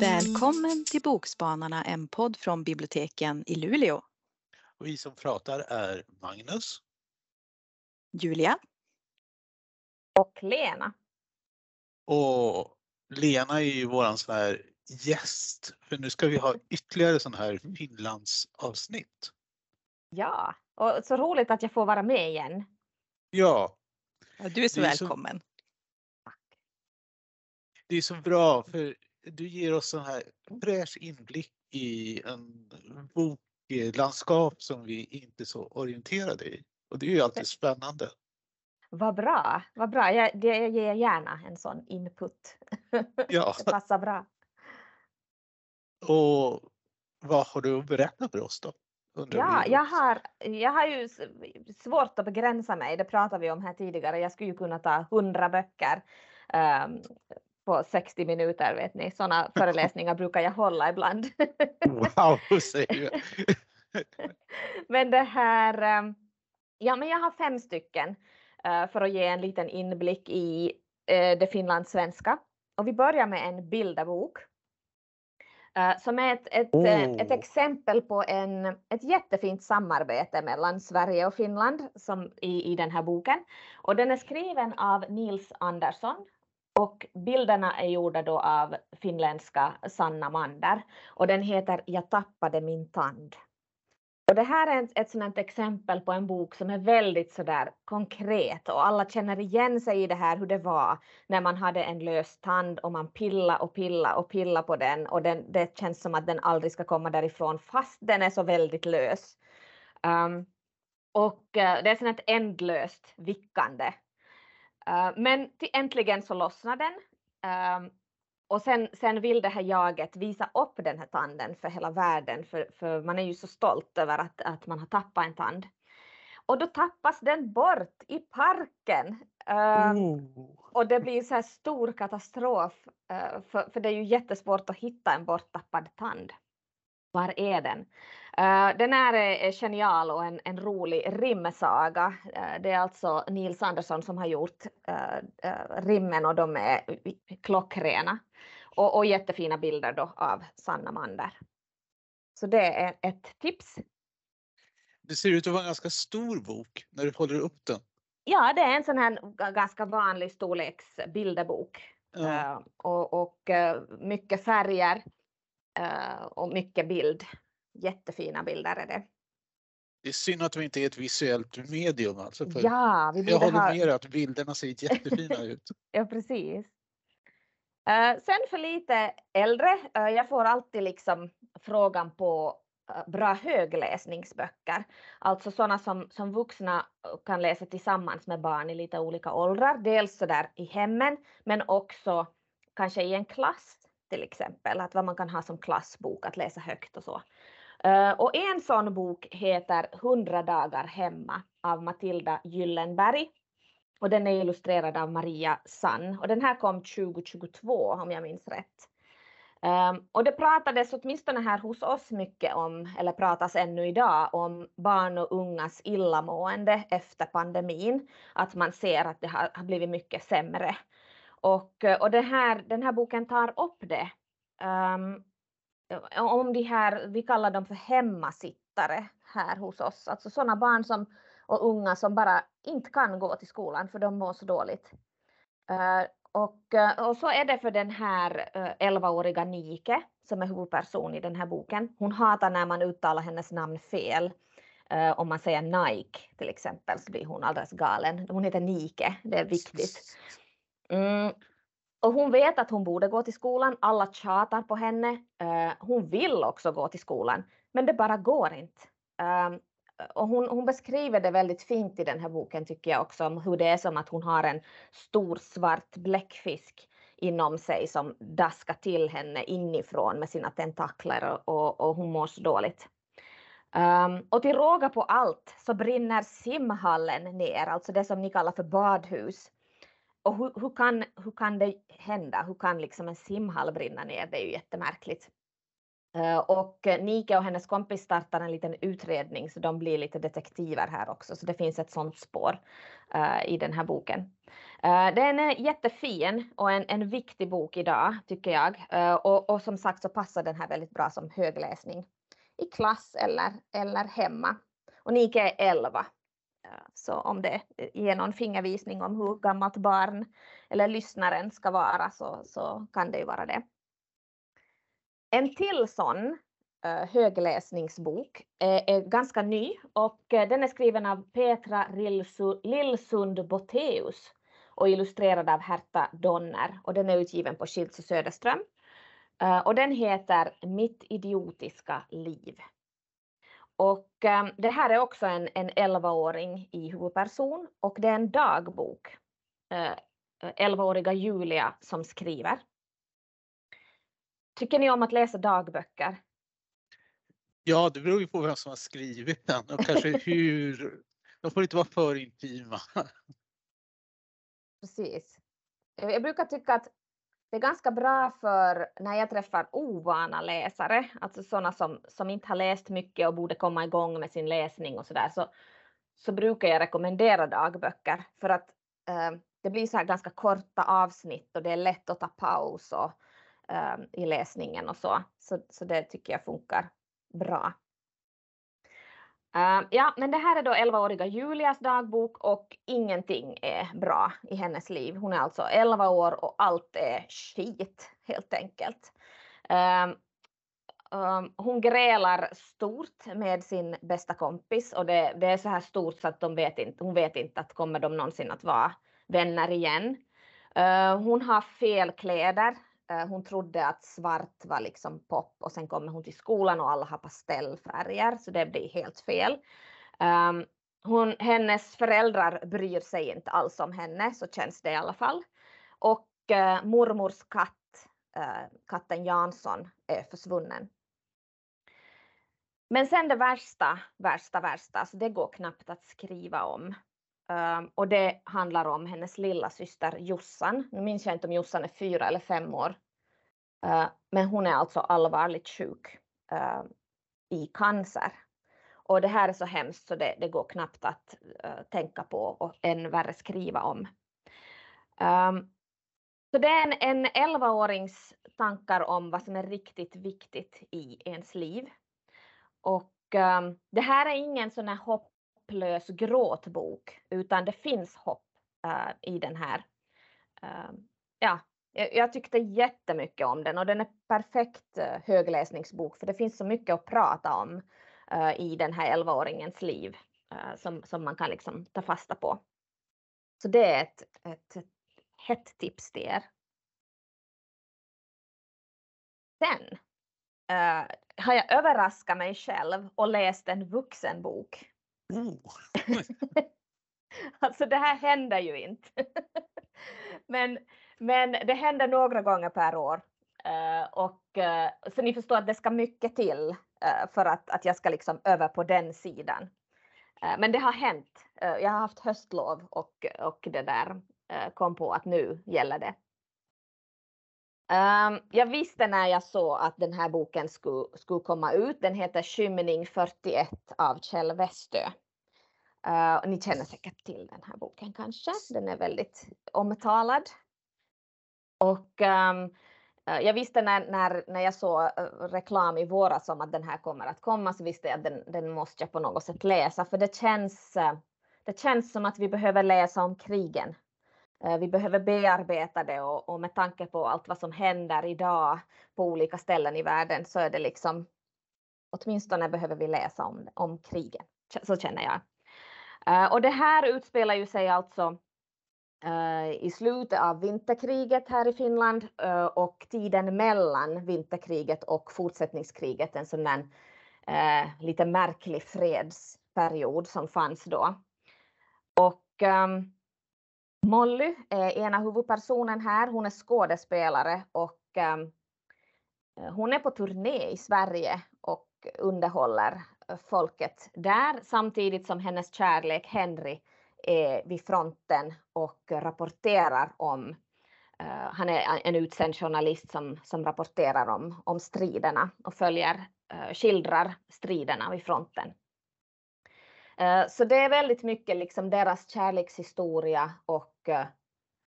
Välkommen till Bokspanarna, en podd från biblioteken i Luleå. Och vi som pratar är Magnus. Julia. Och Lena. Och Lena är ju våran sån här gäst. För nu ska vi ha ytterligare sån här Finlandsavsnitt. Ja, och så roligt att jag får vara med igen. Ja, Ja, du är så är så- välkommen. det är så bra för du ger oss sån här fräsch inblick i en boklandskap som vi inte är så orienterade i. Och det är ju alltid spännande. Vad bra, vad bra. Jag, det, jag ger gärna en sån input. Ja, Det passar bra. Och vad har du att berätta för oss då? Undrar Ja, jag har, jag har ju svårt att begränsa mig, det pratade vi om här tidigare. Jag skulle ju kunna ta 100 böcker ehm, på 60 minuter, vet ni. Sådana föreläsningar brukar jag hålla ibland. Wow, säger du. Men det här, ehm, ja men jag har fem stycken eh, för att ge en liten inblick i eh, det finlandssvenska. Och vi börjar med en bilderbok. Eh, Som är ett, ett, eh, ett Åh. exempel på en, ett jättefint samarbete mellan Sverige och Finland som i, i den här boken. Och den är skriven av Nils Andersson och bilderna är gjorda då av finländska Sanna Mander. Och den heter Jag tappade min tand. Och det här är ett, ett sådant exempel på en bok som är väldigt sådär konkret och alla känner igen sig i det här hur det var när man hade en lös tand och man pilla och pilla och pilla på den och den, det känns som att den aldrig ska komma därifrån fast den är så väldigt lös. Um, och eh, det är sådant ändlöst vickande. Uh, men till, äntligen så lossnar den. Um, och sen, sen vill det här jaget visa upp den här tanden för hela världen, för, för man är ju så stolt över att, att man har tappat en tand. Och då tappas den bort i parken. Oh. och det blir så här stor katastrof, eh, för, för det är ju jättesvårt att hitta en borttappad tand. Var är den? Eh, den här är, är genial och en, en rolig rimsaga. Eh, det är alltså Nils Andersson som har gjort eh, rimmen och de är klockrena. Och, och jättefina bilder då av Sanna Mander. Så det är ett tips. Det ser ut att vara en ganska stor bok när du håller upp den. Ja, det är en sån här ganska vanlig storleks bilderbok. Eh, och och mycket färger och mycket bild. Jättefina bilder är det. Det är synd att vi inte är ett visuellt medium alltså. För Ja, vi jag håller ha... med att bilderna ser jättefina ut. Ja, precis. Eh, sen för lite äldre, eh, jag får alltid liksom frågan på eh, bra högläsningsböcker, alltså sådana som, som vuxna kan läsa tillsammans med barn i lite olika åldrar, dels så där i hemmen, men också kanske i en klass till exempel, att vad man kan ha som klassbok att läsa högt och så. Eh, och en sån bok heter 100 dagar hemma av Matilda Gyllenberg och den är illustrerad av Maria Sann och den här kom 2022 om jag minns rätt. Um, och det pratades åtminstone här hos oss mycket om, eller pratas ännu idag, om barn och ungas illamående efter pandemin. Att man ser att det har, har blivit mycket sämre. Och, eh, och det här, den här boken tar upp det. Um, om de här, vi kallar dem för hemmasittare här hos oss, alltså sådana barn som och unga som bara inte kan gå till skolan för de mår så dåligt. Och, och så är det för den här uh, 11-åriga Nike som är huvudperson i den här boken. Hon hatar när man uttalar hennes namn fel. Om man säger Nike till exempel så blir hon alldeles galen. Hon heter Nike, det är viktigt. Mm. Och hon vet att hon borde gå till skolan, alla tjatar på henne. Eh, hon vill också gå till skolan, men det bara går inte. Ehm, och hon, hon, beskriver det väldigt fint i den här boken tycker jag också, om hur det är som att hon har en stor svart bläckfisk inom sig som daskar till henne inifrån med sina tentakler och, och, och hon mår så dåligt. Um, och till råga på allt så brinner simhallen ner, alltså det som ni kallar för badhus. Och hur, hur, kan, hur kan det hända? Hur kan liksom en simhall brinna ner? Det är ju jättemärkligt. Eh, och Nike och hennes kompis startar en liten utredning så de blir lite detektiver här också. Så det finns ett sånt spår uh, i den här boken. Uh, den är jättefin och en, en viktig bok idag tycker jag. Uh, och, och, som sagt så passar den här väldigt bra som högläsning i klass eller, eller hemma. Och Nike är 11. Eh, så om det ger någon fingervisning om hur gammalt barn eller lyssnaren ska vara så, så kan det ju vara det. En till sån eh, högläsningsbok eh, är, ganska ny och den är skriven av Petra Lillsund Boteus och illustrerad av Herta Donner och den är utgiven på Schildt och Söderström. Och den heter Mitt idiotiska liv. Och um, det här är också en, en 11-åring i huvudperson och det är en dagbok. 11-åriga Julia som skriver. Tycker ni om att läsa dagböcker? Ja, det beror ju på vem som har skrivit den och kanske hur. De får inte vara för intima. Precis. Jag brukar tycka att det är ganska bra för när jag träffar ovana läsare, alltså sådana som, som inte har läst mycket och borde komma igång med sin läsning och sådär, så, så brukar jag rekommendera dagböcker för att eh, det blir så här ganska korta avsnitt och det är lätt att ta paus och eh, i läsningen och så. så. Så det tycker jag funkar bra. Uh, ja, men det här är då 11-åriga Julias dagbok och ingenting är bra i hennes liv. Hon är alltså 11 år och allt är skit helt enkelt. Uh, um, hon grälar stort med sin bästa kompis och det, det, är så här stort så att de vet inte, hon vet inte att kommer de någonsin att vara vänner igen. Uh, hon har fel kläder Äh, hon trodde att svart var liksom pop och sen kommer hon till skolan och alla har pastellfärger så det blir helt fel. Um, hon, hennes föräldrar bryr sig inte alls om henne, så känns det i alla fall. Och uh, mormors katt, uh, katten Jansson, är försvunnen. Men sen det värsta, värsta, värsta, så det går knappt att skriva om. Um, och det handlar om hennes lilla syster Jossan. Nu minns jag inte om Jossan är fyra eller fem år. Uh, men hon är alltså allvarligt sjuk uh, i cancer. Och det här är så hemskt så det, det går knappt att uh, tänka på och än värre skriva om. Um, så det är en, en 11-årings tankar om vad som är riktigt viktigt i ens liv. Och um, det här är ingen sån här hopp hopplös gråtbok, utan det finns hopp uh, i den här. Uh, ja, jag, jag tyckte jättemycket om den och den är perfekt uh, högläsningsbok för det finns så mycket att prata om i den här 11-åringens liv som, som man kan liksom ta fasta på. Så det är ett, ett, ett hett tips till er. Sen uh, har jag överraskat mig själv och läst en vuxenbok. Oh. alltså det här händer ju inte. men, men det händer några gånger per år. Uh, och, uh, så ni förstår att det ska mycket till uh, för att, att jag ska liksom över på den sidan. men det har hänt. jag har haft höstlov och, och det där kom på att nu gäller det. Um, jag visste när jag såg att den här boken skulle, skulle komma ut. Den heter Skymning 41 av Kjell Westö. Uh, ni känner säkert till den här boken kanske. Den är väldigt omtalad. Och um, jag visste när, när, när jag såg eh, reklam i våras om att den här kommer att komma så visste jag att den, den måste jag på något sätt läsa för det känns, eh, det känns som att vi behöver läsa om krigen Eh, vi behöver bearbeta det och, och, med tanke på allt vad som händer idag på olika ställen i världen så är det liksom åtminstone behöver vi läsa om, om krigen. Så känner jag. Eh, och det här utspelar ju sig alltså eh, i slutet av vinterkriget här i Finland och tiden mellan vinterkriget och fortsättningskriget, en sån där lite märklig fredsperiod som fanns då. Och um, Molly är ena huvudpersonen här. Hon är skådespelare och ehm, eh, hon är på turné i Sverige och underhåller eh, folket där samtidigt som hennes kärlek Henry är vid fronten och rapporterar om Uh, han är en utsänd journalist som, som rapporterar om, om striderna och följer, uh, skildrar striderna vid fronten. Eh, så det är väldigt mycket liksom deras kärlekshistoria och eh,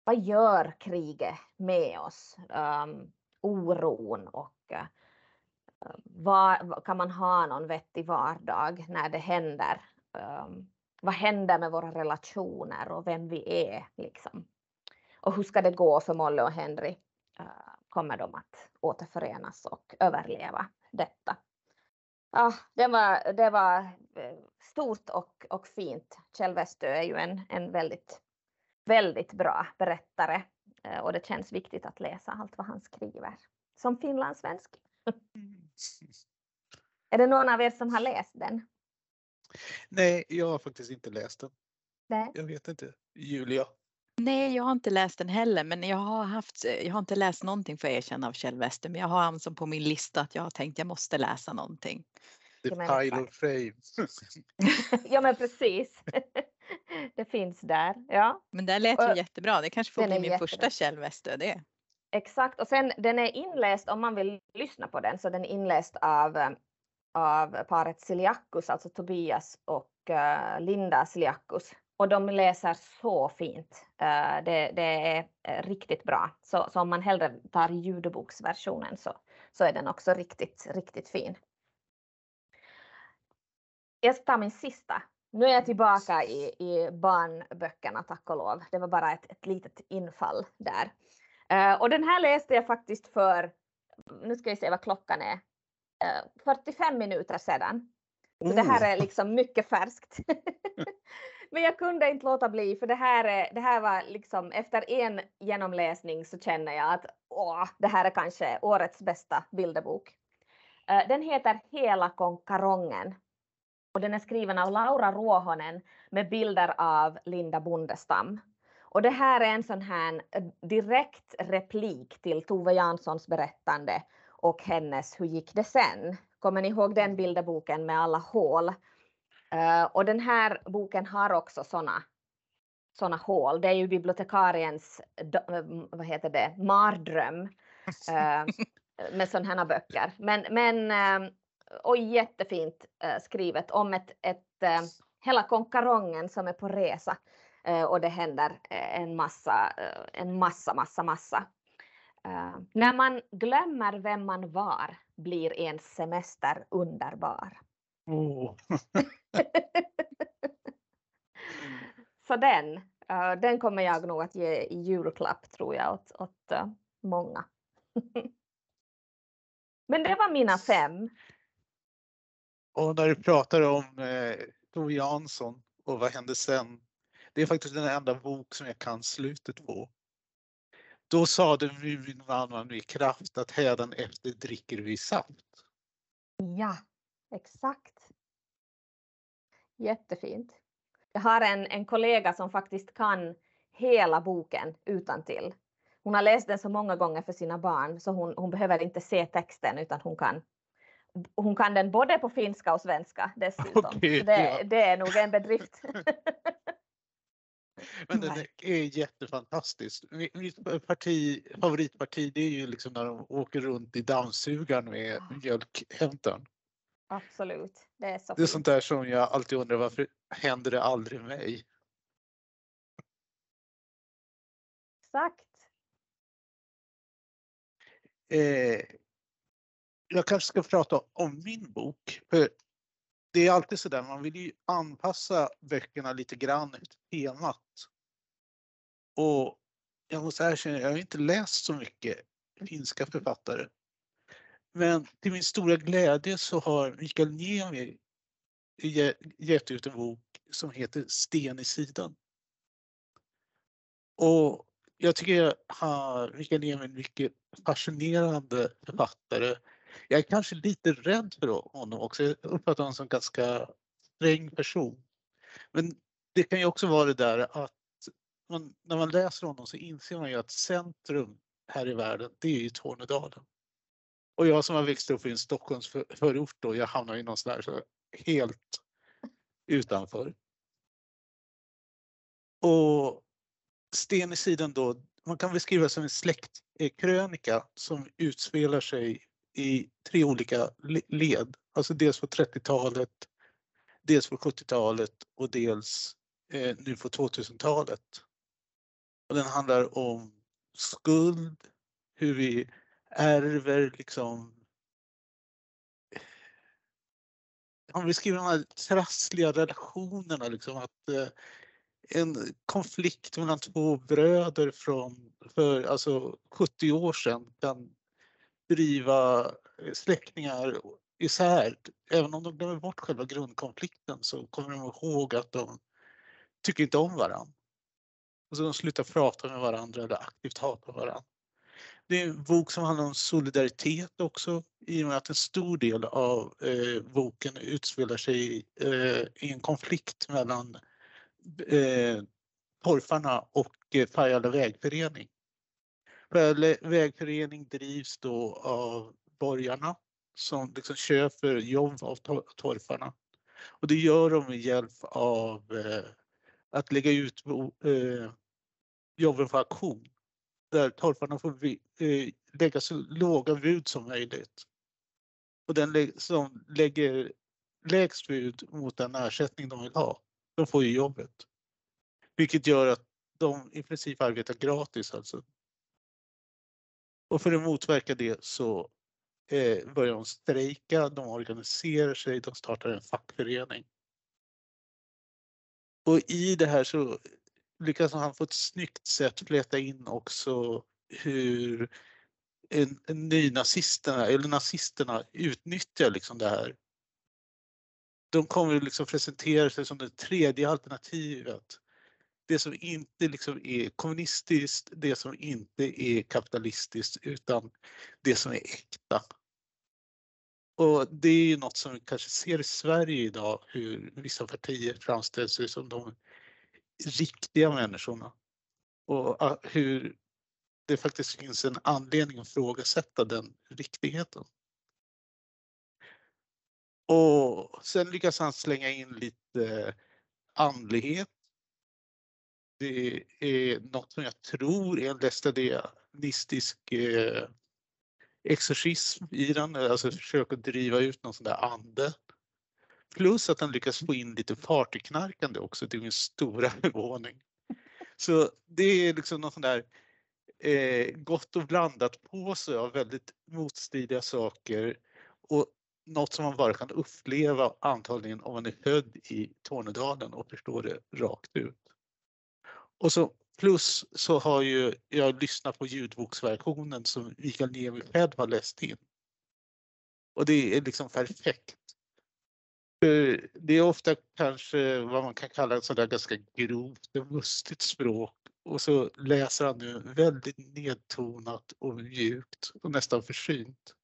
vad gör kriget med oss? Um, oron och eh, ehm, var, kan man ha någon vettig vardag när det händer? Um, vad händer med våra relationer och vem vi är liksom? Och hur ska det gå för Molly och Henry? Uh, kommer de att återförenas och överleva detta? Ja, det var, det var eh, stort och, och fint. Kjell Westö är ju en, en väldigt, väldigt bra berättare uh, och det känns viktigt att läsa allt vad han skriver som finlandssvensk. Är det någon av er som har läst den? Nej, jag har faktiskt inte läst den. Nej. Jag vet inte. Julia? Nej, jag har inte läst den heller, men jag har, haft, jag har inte läst någonting för erkänna av Kjell Wester, men jag har honom som på min lista att jag har tänkt jag måste läsa någonting. The Pile of Fame. ja, men precis. det finns där. Ja. Men det lät ju jättebra. Det kanske får bli min jättebra. första Kjell Wester det. Exakt, och sen den är inläst, om man vill lyssna på den, så den är inläst av, av paret Siliakus, alltså Tobias och uh, Linda Siliakus. Och de läser så fint. Uh, det, det, är uh, riktigt bra. Så, så, om man hellre tar ljudboksversionen så, så är den också riktigt, riktigt fin. Jag ska ta min sista. Nu är jag tillbaka i, i barnböckerna, tack och lov. Det var bara ett, ett litet infall där. Uh, och den här läste jag faktiskt för, nu ska vi se vad klockan är, uh, eh, 45 minuter sedan. Så det här är liksom mycket färskt. Men jag kunde inte låta bli för det här, det här var liksom efter en genomläsning så känner jag att åh, det här är kanske årets bästa bilderbok. Eh, den heter Hela konkarongen och den är skriven av Laura Ruohonen med bilder av Linda Bondestam. Och det här är en sån här eh, direkt replik till Tove Janssons berättande och hennes Hur gick det sen? Kommer ni ihåg den bilderboken med alla hål? Uh, och den här boken har också såna såna hål. Det är ju bibliotekariens eh, vad heter det, mardröm uh, med sådana här böcker. Men, men uh, och jättefint skrivet om ett, ett hela konkarongen som är på resa och det händer en massa, en massa, massa, massa. När man glömmer vem man var blir ens semester underbar. Oh. Så den, den kommer jag nog att ge i julklapp tror jag åt, åt många. Men det var mina fem. Och när du pratar om eh, Tove Jansson och vad hände sen det är faktiskt den enda bok som jag kan slutet på. Då sade min mamma med kraft att hädan efter dricker vi saft. Ja, exakt. Jättefint. Jag har en, en kollega som faktiskt kan hela boken utan till. Hon har läst den så många gånger för sina barn så hon, hon behöver inte se texten utan hon kan hon kan den både på finska och svenska dessutom. Okay, det, ja. det, är nog en bedrift. Men den är jättefantastisk. Mitt parti, favoritparti det är ju liksom när de åker runt i dammsugaren med mjölkhämtaren. Absolut. Det är, så det är sånt där som jag alltid undrar varför händer det aldrig mig? Exakt. Eh, jag kanske ska prata om min bok. För det är alltid så där, man vill ju anpassa böckerna lite grann efter temat. Och jag måste erkänna, jag har inte läst så mycket finska författare. Men till min stora glädje så har Mikael Niemi gett ut en bok som heter Sten i sidan. Och jag tycker att Mikael Niemi är en mycket fascinerande författare jag är kanske lite rädd för honom också. Jag uppfattar honom som ganska sträng person. Men det kan ju också vara det där att man, när man läser honom så inser man ju att centrum här i världen, det är ju Tornedalen. Och jag som har växt upp i en Stockholmsförort då, jag hamnar ju någonstans där så helt utanför. Och Sten i sidan då, man kan beskriva som en släktkrönika som utspelar sig i tre olika led. Alltså dels på 30-talet, dels på 70-talet och dels eh, nu på 2000-talet. Och den handlar om skuld, hur vi ärver liksom om vi skriver de här trassliga relationerna, liksom att eh, en konflikt mellan två bröder från för alltså 70 år sedan kan driva eh, släktingar isär. Även om de glömmer bort själva grundkonflikten så kommer de ihåg att de tycker inte om varandra. Och så de slutar prata med varandra eller aktivt hatar varandra. Det är en bok som handlar om solidaritet också i och med att en stor del av eh, boken utspelar sig eh, i en konflikt mellan eh, torfarna och eh, Pajala vägförening. Pajala vägförening drivs då av borgarna som liksom köper jobb av torfarna. Och det gör de med hjälp av eh, att lägga ut eh, jobben på auktion där torparna får eh, lägga så låga bud som möjligt. Och den som lägger lägst bud mot den ersättning de vill ha, de får ju jobbet. Vilket gör att de i princip arbetar gratis alltså. Och för att motverka det så eh, börjar de strejka, de organiserar sig, de startar en fackförening. Och i det här så lyckas han på ett snyggt sätt fläta in också hur en, en nynazisterna eller nazisterna utnyttjar liksom det här. De kommer liksom presentera sig som det tredje alternativet. Det som inte liksom är kommunistiskt, det som inte är kapitalistiskt utan det som är äkta. Och det är ju något som vi kanske ser i Sverige idag hur vissa partier framställs som de riktiga människorna. Och ah, hur det faktiskt finns en anledning att frågasätta den riktigheten. Och sen lyckas han slänga in lite andlighet. Det är något som jag tror är en lestadianistisk eh, exorcism i den, alltså försök att driva ut någon sån där ande. Plus att han lyckas få in lite partyknarkande också till min stora förvåning. Så det är liksom något sånt där eh, gott och blandat på sig av väldigt motstridiga saker och något som man bara kan uppleva antagligen om man är född i Tornedalen och förstår det rakt ut. Och så plus så har ju jag lyssnat på ljudboksversionen som Mikael Niemi själv har läst in. Och det är liksom perfekt det är ofta kanske vad man kan kalla ett sådär ganska grovt och mustigt språk och så läser han nu väldigt nedtonat och mjukt och nästan försynt.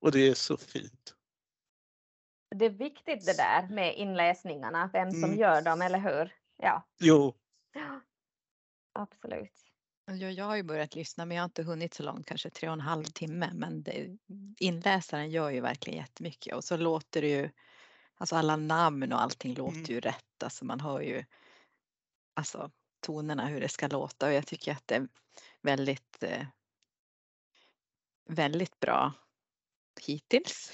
Och det är så fint. Det är viktigt det där med inläsningarna, vem som mm. gör dem, eller hur? Ja. Jo. Ja, absolut. Ja, jag har ju börjat lyssna men jag har inte hunnit så långt, kanske tre och en halv timme. Men det, inläsaren gör ju verkligen jättemycket och så låter det ju Alltså alla namn och allting låter mm. ju rätt. Alltså man hör ju alltså, tonerna hur det ska låta och jag tycker att det är väldigt eh, väldigt bra hittills.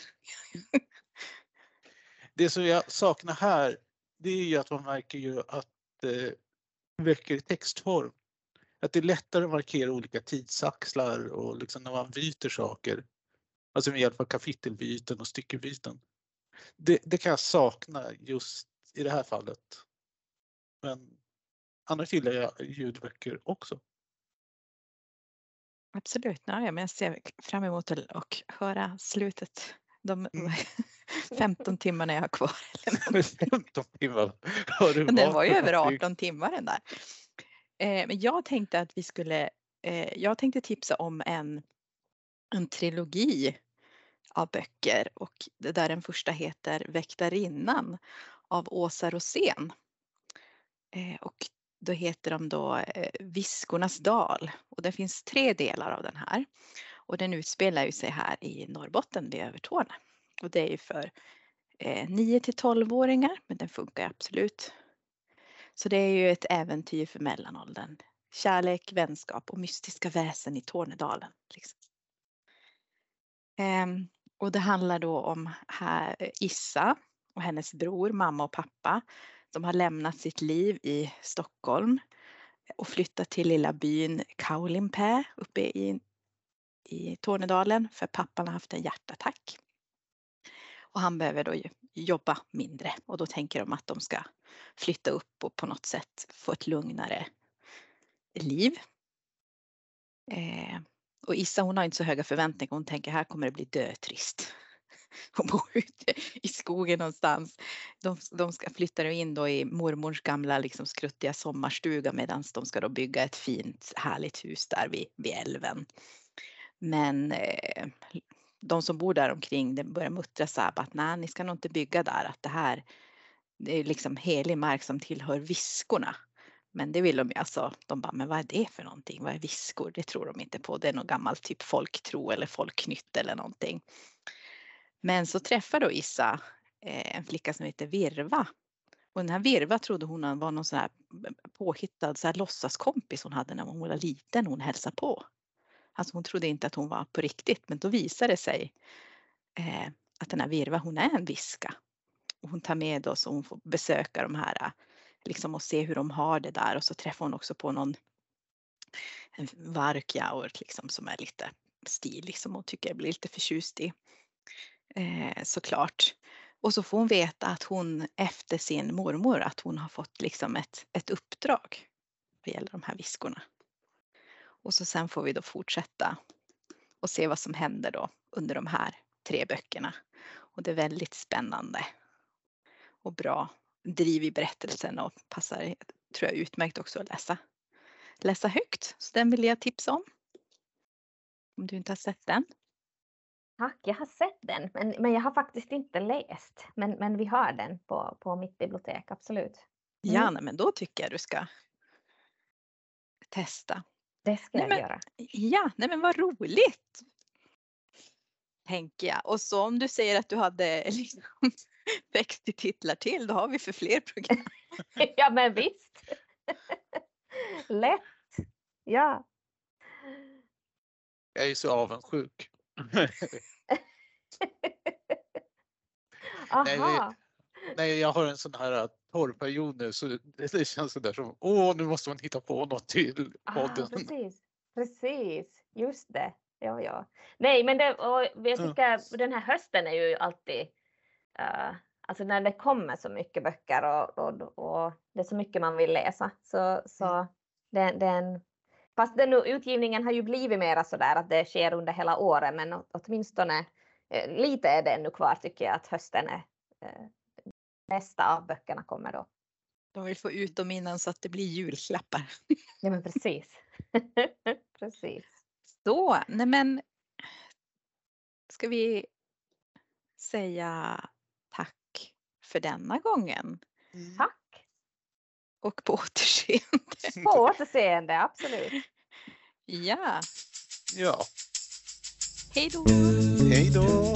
det som jag saknar här det är ju att man märker ju att eh, böcker i textform. Att det är lättare att markera olika tidsaxlar och liksom när man byter saker. Alltså med hjälp av kapitelbyten och styckebyten det, det kan jag sakna just i det här fallet. Men annars gillar jag ljudböcker också. Absolut, ja, men jag ser fram emot att höra slutet. De mm. 15 timmarna jag har kvar. 15 timmar har du Den var ju över 18 timmar den där. Eh, men jag tänkte att vi skulle, eh, jag tänkte tipsa om en, en trilogi av böcker och det där den första heter Väktarinnan av Åsa Rosén. Eh, och då heter de då eh, Viskornas dal och det finns tre delar av den här. Och den utspelar ju sig här i Norrbotten vid Övertorneå. Och det är ju för eh, 9 till 12-åringar men den funkar absolut. Så det är ju ett äventyr för mellanåldern kärlek, vänskap och mystiska väsen i Tornedalen. Liksom. Ehm, och det handlar då om här, eh, Issa och hennes bror, mamma och pappa. De har lämnat sitt liv i Stockholm och flyttat till lilla byn Kaulimpää uppe i, i Tornedalen för pappan har haft en hjärtattack. Och han behöver då jobba mindre och då tänker de att de ska flytta upp och på något sätt få ett lugnare liv. Eh, och Issa hon har inte så höga förväntningar. Hon tänker här kommer det bli dötrist. Hon bor ute i skogen någonstans. De, de ska flytta in då i mormors gamla liksom skruttiga sommarstuga medan de ska då bygga ett fint härligt hus där vid, vid älven. Men eh, de som bor där omkring det börjar muttra så här att nej, ni ska nog inte bygga där, att det här det är liksom helig mark som tillhör viskorna. Men det vill de ju alltså, de bara, men vad är det för någonting? Vad är viskor? Det tror de inte på. Det är någon gammal typ folktro eller folknytt eller någonting. Men så träffar då Issa eh, en flicka som heter Virva. Och den här Virva trodde hon var någon sån här påhittad så här låtsaskompis hon hade när hon var liten hon hälsade på. Alltså hon trodde inte att hon var på riktigt men då visade det sig eh, att den här Virva hon är en viska. Och hon tar med oss och hon får besöka de här liksom och se hur de har det där och så träffar hon också på någon en varkjaur liksom som är lite stilig som hon tycker blir lite förtjust i. Eh, såklart. Och så får hon veta att hon efter sin mormor att hon har fått liksom ett, ett uppdrag vad gäller de här viskorna. Och så sen får vi då fortsätta och se vad som händer då under de här tre böckerna. Och det är väldigt spännande och bra driv i berättelsen och passar, tror jag, utmärkt också att läsa, läsa högt. Så den vill jag tipsa om. Om du inte har sett den. Tack, jag har sett den, men, men jag har faktiskt inte läst. Men, men vi har den på, på mitt bibliotek, absolut. Mm. Ja, men då tycker jag du ska testa. Det ska nej, jag men, göra. Ja, nej men vad roligt! Tänker jag. Och så om du säger att du hade liksom 60 titlar till, då har vi för fler program. ja men visst. Lätt. Ja. Jag är så avundsjuk. Aha. Nej, nej, jag har en sån här torrperiod nu så det känns sådär som åh, nu måste man hitta på något till ah, podden. Ah, precis, precis, just det. Ja, ja. Nej, men det, och jag tycker mm. den här hösten är ju alltid uh, alltså när det kommer så mycket böcker och, och, och det är så mycket man vill läsa så, så mm. den, den, fast den utgivningen har ju blivit mera så där att det sker under hela året men åtminstone eh, lite är det ännu kvar tycker jag att hösten är eh, nästa av böckerna kommer då. De vill få ut dem innan så att det blir julklappar. Ja men precis. precis. Så, nej men ska vi säga för denna gången. Mm. Tack! Och på återseende. På återseende, absolut. Ja. Ja. Hej då! Hej då!